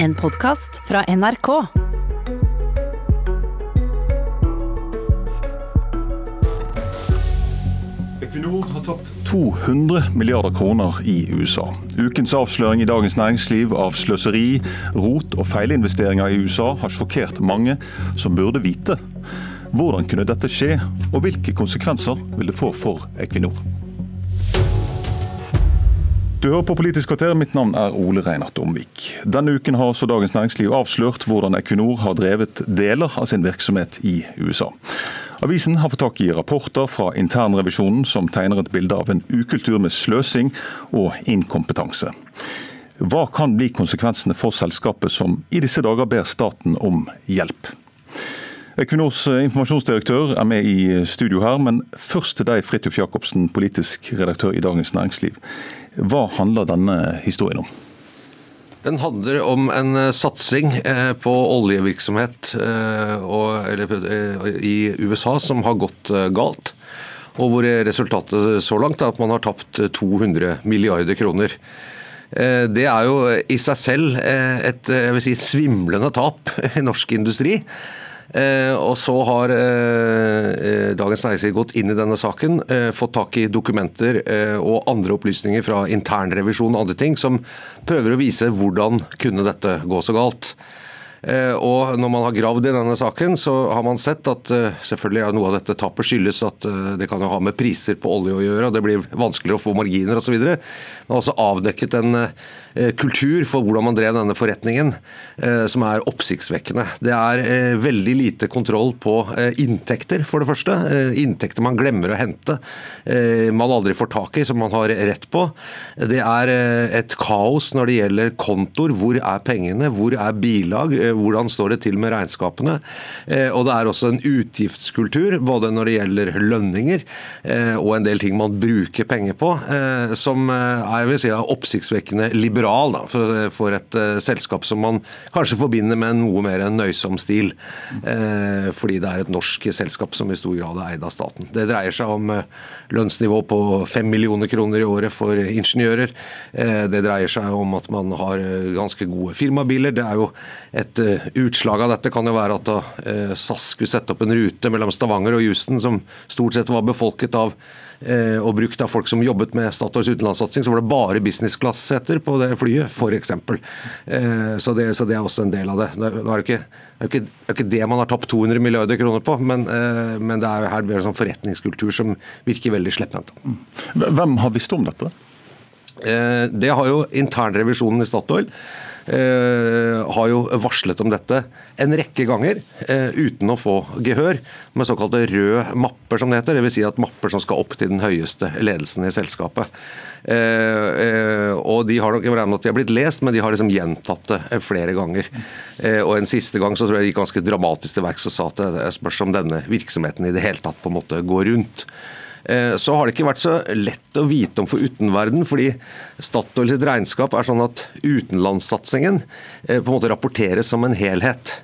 En podkast fra NRK. Equinor har tapt 200 milliarder kroner i USA. Ukens avsløring i Dagens Næringsliv av sløseri, rot og feilinvesteringer i USA har sjokkert mange som burde vite. Hvordan kunne dette skje, og hvilke konsekvenser vil det få for Equinor? Du hører på Politisk kvarter, mitt navn er Ole Reinert Omvik. Denne uken har så Dagens Næringsliv avslørt hvordan Equinor har drevet deler av sin virksomhet i USA. Avisen har fått tak i rapporter fra internrevisjonen som tegner et bilde av en ukultur med sløsing og inkompetanse. Hva kan bli konsekvensene for selskapet som i disse dager ber staten om hjelp? Equinors informasjonsdirektør er med i studio her, men først til deg, Fridtjof Jacobsen, politisk redaktør i Dagens Næringsliv. Hva handler denne historien om? Den handler om en eh, satsing eh, på oljevirksomhet eh, i USA som har gått galt. Og hvor resultatet så langt er at man har tapt 200 milliarder kroner. Det er jo i seg selv et si, svimlende tap i norsk industri. Eh, og så har eh, eh, Dagens Næringsliv gått inn i denne saken, fått tak i dokumenter og andre opplysninger fra internrevisjon og andre ting, som prøver å vise hvordan kunne dette gå så galt. Eh, og når man har gravd i denne saken, så har man sett at eh, selvfølgelig er noe av dette tapet skyldes at eh, det kan jo ha med priser på olje å gjøre, og det blir vanskeligere å få marginer osv. Man har også avdekket en kultur for hvordan man drev denne forretningen som er oppsiktsvekkende. Det er veldig lite kontroll på inntekter, for det første. Inntekter man glemmer å hente, man aldri får tak i, som man har rett på. Det er et kaos når det gjelder kontor. Hvor er pengene? Hvor er bilag? Eh, hvordan står det til med regnskapene. Eh, og det er også en utgiftskultur, både når det gjelder lønninger eh, og en del ting man bruker penger på, som er si, oppsiktsvekkende liberal da, for, et selskap som man kanskje forbinder med noe mer enn nøysom stil. Fordi det er et norsk selskap som i stor grad er eid av staten. Det dreier seg om lønnsnivå på fem millioner kroner i året for ingeniører. Det dreier seg om at man har ganske gode firmabiler. Det er jo et et uh, utslag av dette kan jo være at da SAS skulle sette opp en rute mellom Stavanger og Houston som stort sett var befolket av uh, og brukt av folk som jobbet med Statoils utenlandssatsing. Så var det bare business class-seter på det flyet, f.eks. Så, det, så det er også en del av det. Nå er det ikke, er ikke, er ikke det man har tapt 200 milliarder kroner på, men, men det er her det en sånn forretningskultur som virker veldig slepphendt. Hvem har visst om dette? Det har jo internrevisjonen i Statoil. Eh, har jo varslet om dette en rekke ganger eh, uten å få gehør, med såkalte røde mapper, som det heter. Dvs. Si at mapper som skal opp til den høyeste ledelsen i selskapet. Eh, og De har nok jeg at de har blitt lest, men de har liksom gjentatt det flere ganger. og En siste gang så tror jeg de gikk ganske dramatisk til verks og sa at det spørs om denne virksomheten i det hele tatt på en måte går rundt. Eh, så har det ikke vært så lett å vite om for utenverden, fordi Statoil sitt regnskap er sånn at utenlandssatsingen eh, på en måte rapporteres som en helhet.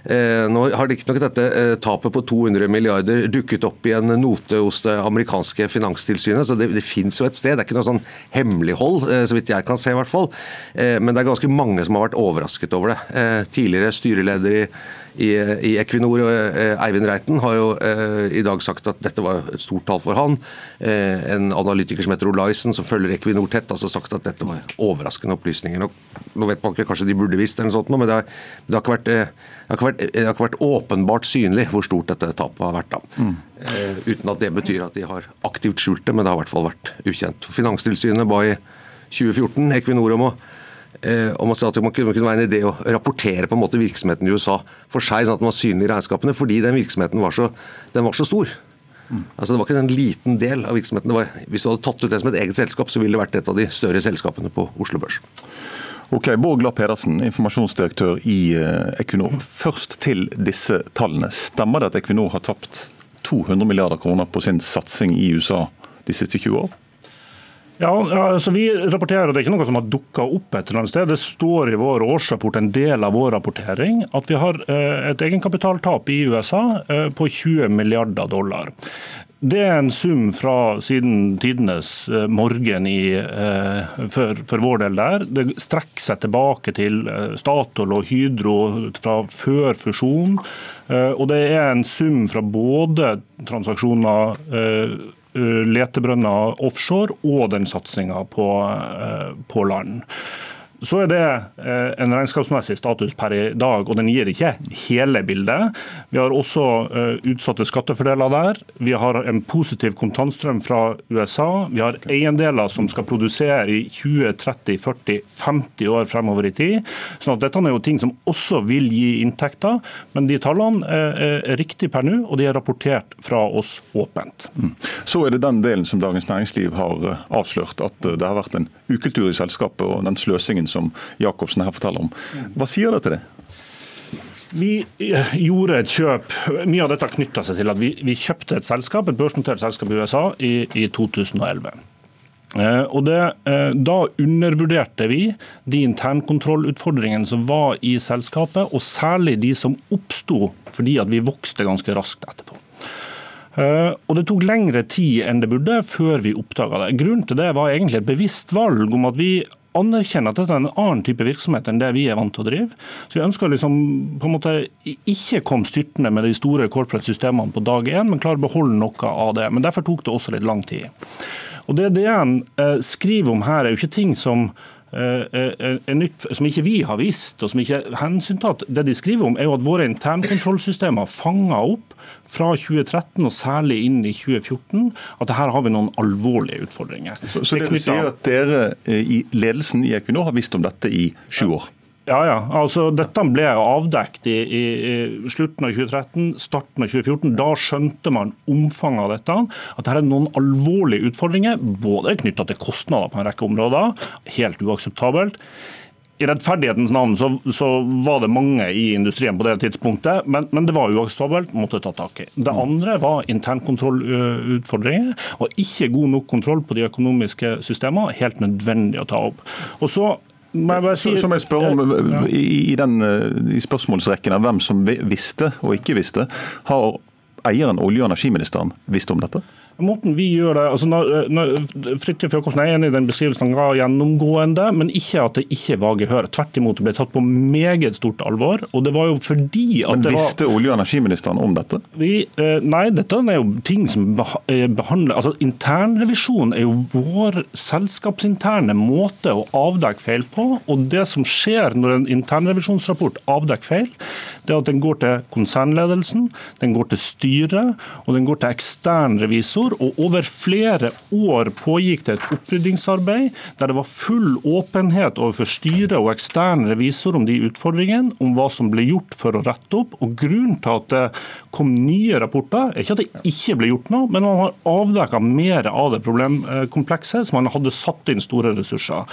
Eh, nå har det ikke nok dette tapet på 200 milliarder dukket opp i en note hos det amerikanske finanstilsynet, så det, det fins jo et sted. Det er ikke noe sånn hemmelighold, så vidt jeg kan se i hvert fall. Men det er ganske mange som har vært overrasket over det. Tidligere styreleder i i, i Equinor. Eh, Eivind Reiten har jo eh, i dag sagt at dette var et stort tall for han. Eh, en analytiker som heter Olaisen, som følger Equinor tett, har altså sagt at dette var overraskende opplysninger. Nå vet man ikke, kanskje de burde visst eller noe sånt, men det har, det har, ikke, vært, det har, vært, det har ikke vært, åpenbart synlig hvor stort dette tapet har vært. da. Mm. Uten at det betyr at de har aktivt skjult det, men det har i hvert fall vært ukjent. Finanstilsynet ba i 2014 Equinor om å om at det kunne være en idé å rapportere på en måte virksomheten i USA for seg, sånn at den var synlig i regnskapene, fordi den virksomheten var så, var så stor. Mm. Altså Det var ikke en liten del av virksomheten. Var, hvis du hadde tatt ut det som et eget selskap, så ville det vært et av de større selskapene på Oslo Børs. Ok, Bård Glad Pedersen, informasjonsdirektør i eh, Equinor. Først til disse tallene. Stemmer det at Equinor har tapt 200 milliarder kroner på sin satsing i USA de siste 20 år? Ja, altså Vi rapporterer, det er ikke noe som har dukka opp et eller annet sted. Det står i vår årsrapport, en del av vår rapportering, at vi har eh, et egenkapitaltap i USA eh, på 20 milliarder dollar. det er en sum fra siden tidenes eh, morgen i, for, for, vår del der. Det strekker seg tilbake til Statoil og Hydro fra før fusjon. Og det er en sum fra både transaksjoner letebrønner offshore og den satsinga på, på land. Så er det eh, en regnskapsmessig status per i dag, og den gir ikke hele bildet. Vi har også eh, utsatte skattefordeler der. Vi har en positiv kontantstrøm fra USA. Vi har eiendeler som skal produsere i 20, 30, 40, 50 år fremover i tid. Så dette er jo ting som også vil gi inntekter. Men de tallene eh, er riktige per nå, og de er rapportert fra oss åpent. Mm. Så er det den delen som Dagens Næringsliv har avslørt, at det har vært en ukultur i selskapet og den sløsingen som Jacobsen her forteller om. Hva sier det til det? Vi eh, gjorde et kjøp. Mye av dette knytta seg til at vi, vi, kjøpte et selskap, et børsnotert selskap i USA i, i 2011. Eh, og det, eh, Da undervurderte vi de internkontrollutfordringene som var i selskapet, og særlig de som oppsto fordi at vi vokste ganske raskt etterpå. Eh, og Det tok lengre tid enn det burde før vi oppdaga det. Grunnen til det var egentlig et bevisst valg om at vi anerkjenner at dette er en annen type virksomhet enn det vi er vant til å drive. Så Vi ønsker liksom på en måte ikke komme styrtende med de store corporate systemene på dag én, men klare å beholde noe av det. Men Derfor tok det også litt lang tid. Og Det DN eh, skriver om her, er jo ikke ting som nytt, som ikke vi har visst, og som ikke er hensyntatt. Det de skriver om, er jo at våre internkontrollsystemer fanger opp fra 2013 og særlig inn i 2014 at her har vi noen alvorlige utfordringer. Så, så det, det sier at dere eh, i ledelsen i Equinor har visst om dette i sju år? Ja, ja. ja. Altså, dette ble avdekket i, i, i, slutten av 2013, starten av 2014. Da skjønte man omfanget av dette. At det er noen alvorlige utfordringer, både knytta til kostnader på en rekke områder, helt uakseptabelt. I rettferdighetens navn så, så, var det mange i industrien på det tidspunktet, men, men det var uakseptabelt, måtte ta tak i. Det andre var internkontrollutfordringer, og ikke god nok kontroll på de økonomiske systemene. Helt nødvendig å ta opp. Og så Si, som jeg spør om i, i, den, eh, i spørsmålsrekken av hvem som visste og ikke visste, har eieren, olje- og energiministeren, visst om dette? Måten vi gjør det, altså når, når Fridtjof Jacobsen er enig i den beskrivelsen han ga gjennomgående, men ikke at det ikke var gehør. Tvert imot, det ble tatt på meget stort alvor. og det var jo fordi at Men det var... Visste olje- og energiministeren om dette? Vi, eh, nei, dette er jo ting som eh, behandler altså Internrevisjon er jo vår selskapsinterne måte å avdekke feil på. og Det som skjer når en internrevisjonsrapport avdekker feil, det er at den går til konsernledelsen, den går til styret og den går til ekstern revisor år, og over flere år pågikk det et oppryddingsarbeid der det var full åpenhet overfor styret og ekstern revisor om de utfordringene, om hva som ble gjort for å rette opp. Og Grunnen til at det kom nye rapporter, er ikke at det ikke ble gjort noe, men man har avdekka mer av det problemkomplekset, som man hadde satt inn store ressurser.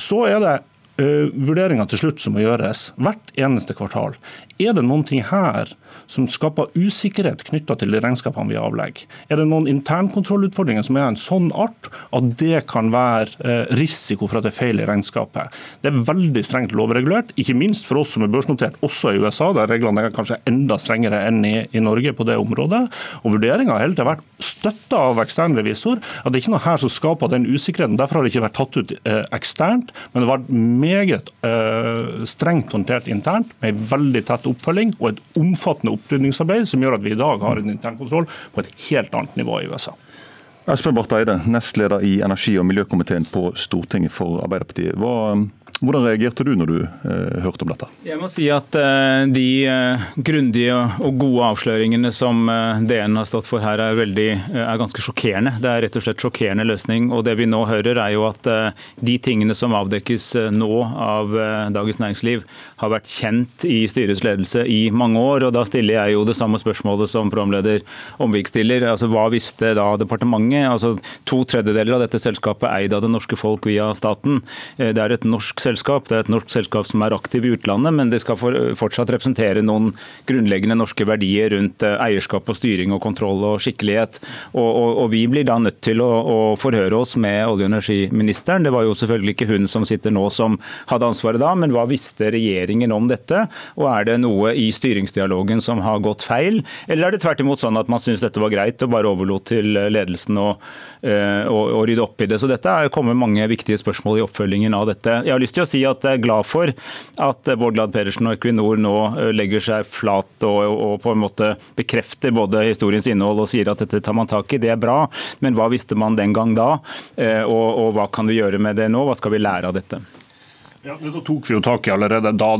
Så er det uh, vurderinger til slutt som må gjøres hvert eneste kvartal. Er det noen ting her som skaper usikkerhet knytta til de regnskapene vi avlegger? Er det noen internkontrollutfordringer som er av en sånn art at det kan være eh, risiko for at det er feil i regnskapet? Det er veldig strengt lovregulert, ikke minst for oss som er børsnotert også i USA, der reglene er kanskje enda strengere enn i, i Norge på det området. Og Vurderinga har hele tida vært støtta av ekstern revisor, at det er ikke noe her som skaper den usikkerheten. Derfor har det ikke vært tatt ut eh, eksternt, men det har vært meget eh, strengt håndtert internt, med en veldig tett oppfølging og et omfattende opprydningsarbeid som gjør at vi i dag har en internkontroll på et helt annet nivå i USA. Espen Barth Eide, nestleder i energi- og miljøkomiteen på Stortinget for Arbeiderpartiet. Hva hvordan reagerte du når du eh, hørte om dette? Jeg må si at eh, De eh, grundige og gode avsløringene som eh, DN har stått for her, er, veldig, eh, er, ganske sjokkerende. Det er rett og slett sjokkerende løsning. og Det vi nå hører, er jo at eh, de tingene som avdekkes nå av Dagens Næringsliv, har vært kjent i styrets ledelse i mange år. og Da stiller jeg jo det samme spørsmålet som programleder Omvik stiller. Altså, hva visste da departementet? Altså, To tredjedeler av dette selskapet er eid av det norske folk via staten. Det er et norsk selskap selskap. Det er et norsk selskap som er aktiv i utlandet, men det skal for, fortsatt representere noen grunnleggende norske verdier rundt eh, eierskap og styring og kontroll og skikkelighet. Og, og, og vi blir da nødt til å, å, forhøre oss med olje- og energiministeren. Det var jo selvfølgelig ikke hun som sitter nå som hadde ansvaret da, men hva visste regjeringen om dette? Og er det noe i styringsdialogen som har gått feil, eller er det tvert imot sånn at man syns dette var greit og bare overlot til ledelsen å, å, å rydde opp i det? Så dette er kommer mange viktige spørsmål i oppfølgingen av dette. Jeg har lyst til å si at jeg er glad for at Bård Glad Pedersen og Equinor nå eh, legger seg flat og, og på en måte bekrefter både historiens innhold og sier at dette tar man tak i. Det er bra, men hva visste man den gang da? Eh, og, og hva kan vi gjøre med det nå? Hva skal vi lære av dette? Ja, Det tok vi jo tak i allerede da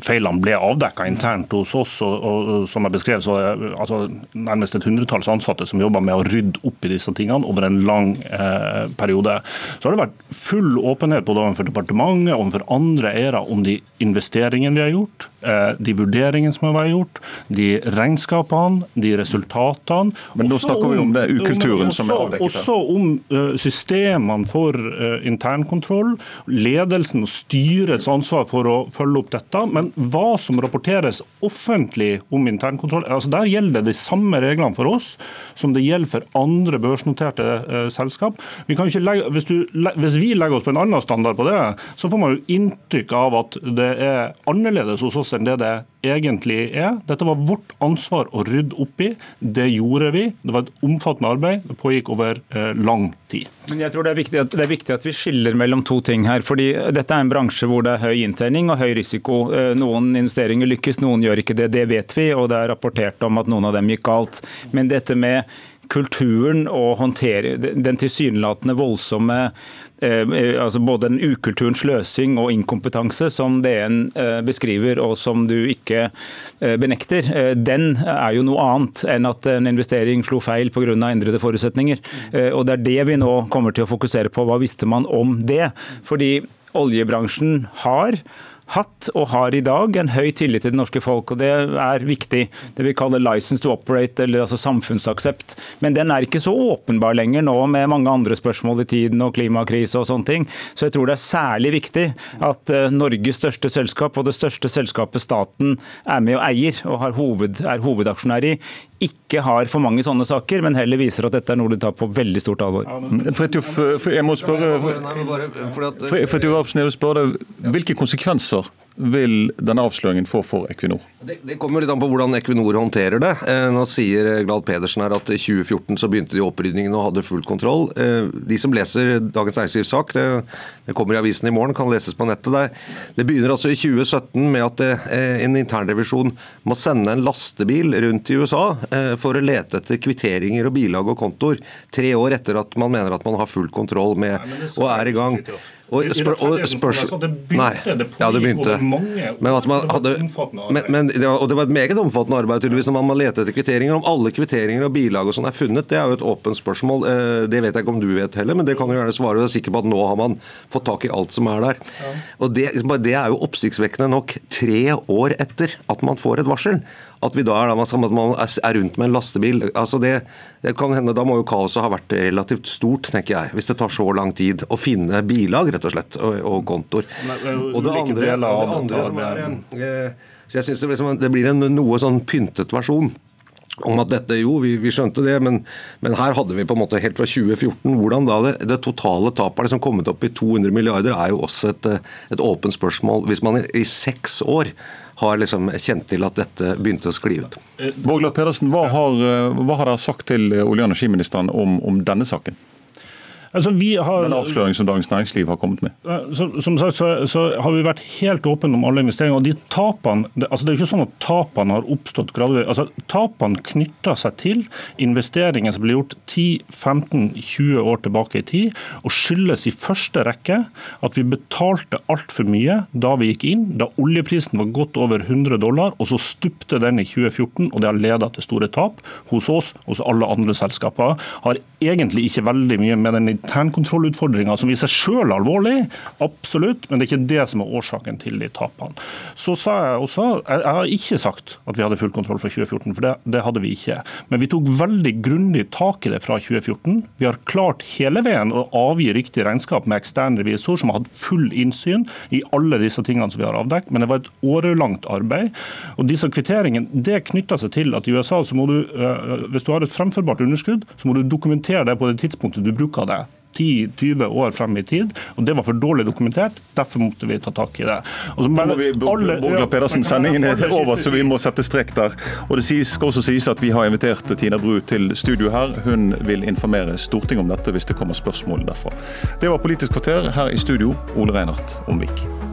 feilene ble avdekka internt hos oss. og, og Som jeg beskrev, så er altså, nærmest et hundretalls ansatte som jobber med å rydde opp i disse tingene over en lang eh, periode. Så har det vært full åpenhet både overfor departementet og overfor andre eiere om de investeringene vi har gjort, eh, de vurderingene som har vært gjort, de regnskapene, de resultatene. Men nå snakker vi om det ukulturen som er avdekket. Også om uh, systemene for uh, internkontroll, ledelsen og styringen styrets ansvar for å følge opp dette. Men hva som rapporteres offentlig om internkontroll, altså der gjelder det de samme reglene for oss som det gjelder for andre børsnoterte eh, selskap. Vi legge, hvis, du, hvis, vi legger oss på en annen standard på det, så får man jo inntrykk av at det er annerledes hos oss enn det det egentlig er. Dette var vårt ansvar å rydde opp i. Det gjorde vi. Det var et omfattende arbeid. Det pågikk over eh, lang tid. Men jeg tror det er, at, det er viktig at vi skiller mellom to ting her. fordi Dette er en bransje hvor det er høy inntjening og høy risiko. Eh, noen investeringer lykkes, noen gjør ikke det. Det vet vi, og det er rapportert om at noen av dem gikk galt. Men dette med kulturen og håndtere den tilsynelatende voldsomme Eh, eh, altså både den ukulturen, sløsing og inkompetanse som DN eh, beskriver, og som du ikke benekter, den er jo noe annet enn at en investering slo feil pga. endrede forutsetninger. Og Det er det vi nå kommer til å fokusere på. Hva visste man om det? Fordi oljebransjen har hatt og har i dag en høy tillit til det norske folk, og det er viktig. Det vi kaller 'license to operate', eller altså samfunnsaksept. Men den er ikke så åpenbar lenger nå med mange andre spørsmål i tiden og klimakrise og sånne ting. Så jeg tror det er særlig viktig at eh, Norges største selskap og det største selskapet staten er med og eier og hoved, er hovedaksjonær i, ikke har for mange sånne saker, men heller viser at dette er noe de tar på veldig stort alvor. Fridtjof, jeg må spørre, Fritjof jeg vil spørre deg, hvilke konsekvenser vil denne avsløringen få for Equinor? Det, det, kommer litt an på hvordan Equinor håndterer det. Eh, nå sier Glad Pedersen her at i 2014 så begynte de opprydningen og hadde full kontroll. Eh, de som leser Dagens Næringslivs sak, det, det, kommer i avisen i morgen, kan leses på nettet der. Det begynner altså i 2017 med at det, eh, en internrevisjon må sende en lastebil rundt i USA eh, for å lete etter kvitteringer og bilag og kontoer, tre år etter at man mener at man har full kontroll med og er i gang. Og, spør, og spørs, nei, ja, det begynte. Men at man hadde, men, men, og det var et meget omfattende arbeid tydeligvis når man må lete etter kvitteringer. Om alle kvitteringer og bilag og sånn er funnet, det er jo et åpent spørsmål. Eh, det vet jeg ikke om du vet heller, men det kan jo gjerne svare. Jeg er sikker på at nå har man fått tak i alt som er der. Og det, det er jo oppsiktsvekkende nok tre år etter at man får et varsel at vi da er, at man er rundt med en lastebil. Altså det, det kan hende, Da må jo kaoset ha vært relativt stort, tenker jeg. Hvis det tar så lang tid å finne bilag rett og slett, og, og kontoer. Og det andre, det andre som er eh, så jeg synes det, det blir en noe sånn pyntet versjon om at dette, jo, vi, vi skjønte det, men, men, her hadde vi på en måte helt fra 2014 hvordan da det, det totale tapet har liksom kommet opp i 200 milliarder, er jo også et, et åpent spørsmål. Hvis man i, i seks år har liksom kjent til at dette begynte å skli ut. Borgland Pedersen, hva har, hva har dere sagt til olje- og energiministeren om, om denne saken? Altså, har, Den avsløringen som Dagens Næringsliv har kommet med? Som, som sagt så, så, har vi vært helt åpne om alle investeringer. og de tapene, det, altså det er jo ikke sånn at tapene har oppstått gradvis. Altså, tapene knytter seg til investeringer som ble gjort 10-15-20 år tilbake i tid, og skyldes i første rekke at vi betalte altfor mye da vi gikk inn, da oljeprisen var godt over 100 dollar, og så stupte den i 2014, og det har ledet til store tap hos oss hos alle andre selskaper. Har egentlig ikke veldig mye med den internkontrollutfordringer, som i seg selv er alvorlig, absolutt, men det er ikke det som er årsaken til de tapene. Så sa jeg også, jeg har ikke sagt at vi hadde full kontroll fra 2014, for det, det hadde vi ikke. Men vi tok veldig grundig tak i det fra 2014. Vi har klart hele veien å avgi riktig regnskap med ekstern revisor som har hatt full innsyn i alle disse tingene som vi har avdekket, men det var et årelangt arbeid. Og disse kvitteringene det knytter seg til at i USA så må du, øh, hvis du har et fremførbart underskudd, så må du dokumentere det på det tidspunktet du bruker det. 10-20 år frem i tid, og det var for dårlig dokumentert. Derfor måtte vi ta tak i det. Så må vi, Borgla Pedersen, Sendingen er over, så vi må sette strek der. Og Det skal også sies at Vi har invitert Tina Bru til studio her. Hun vil informere Stortinget om dette hvis det kommer spørsmål derfra. Det var Politisk kvarter her i studio, Ole Reinert Omvik.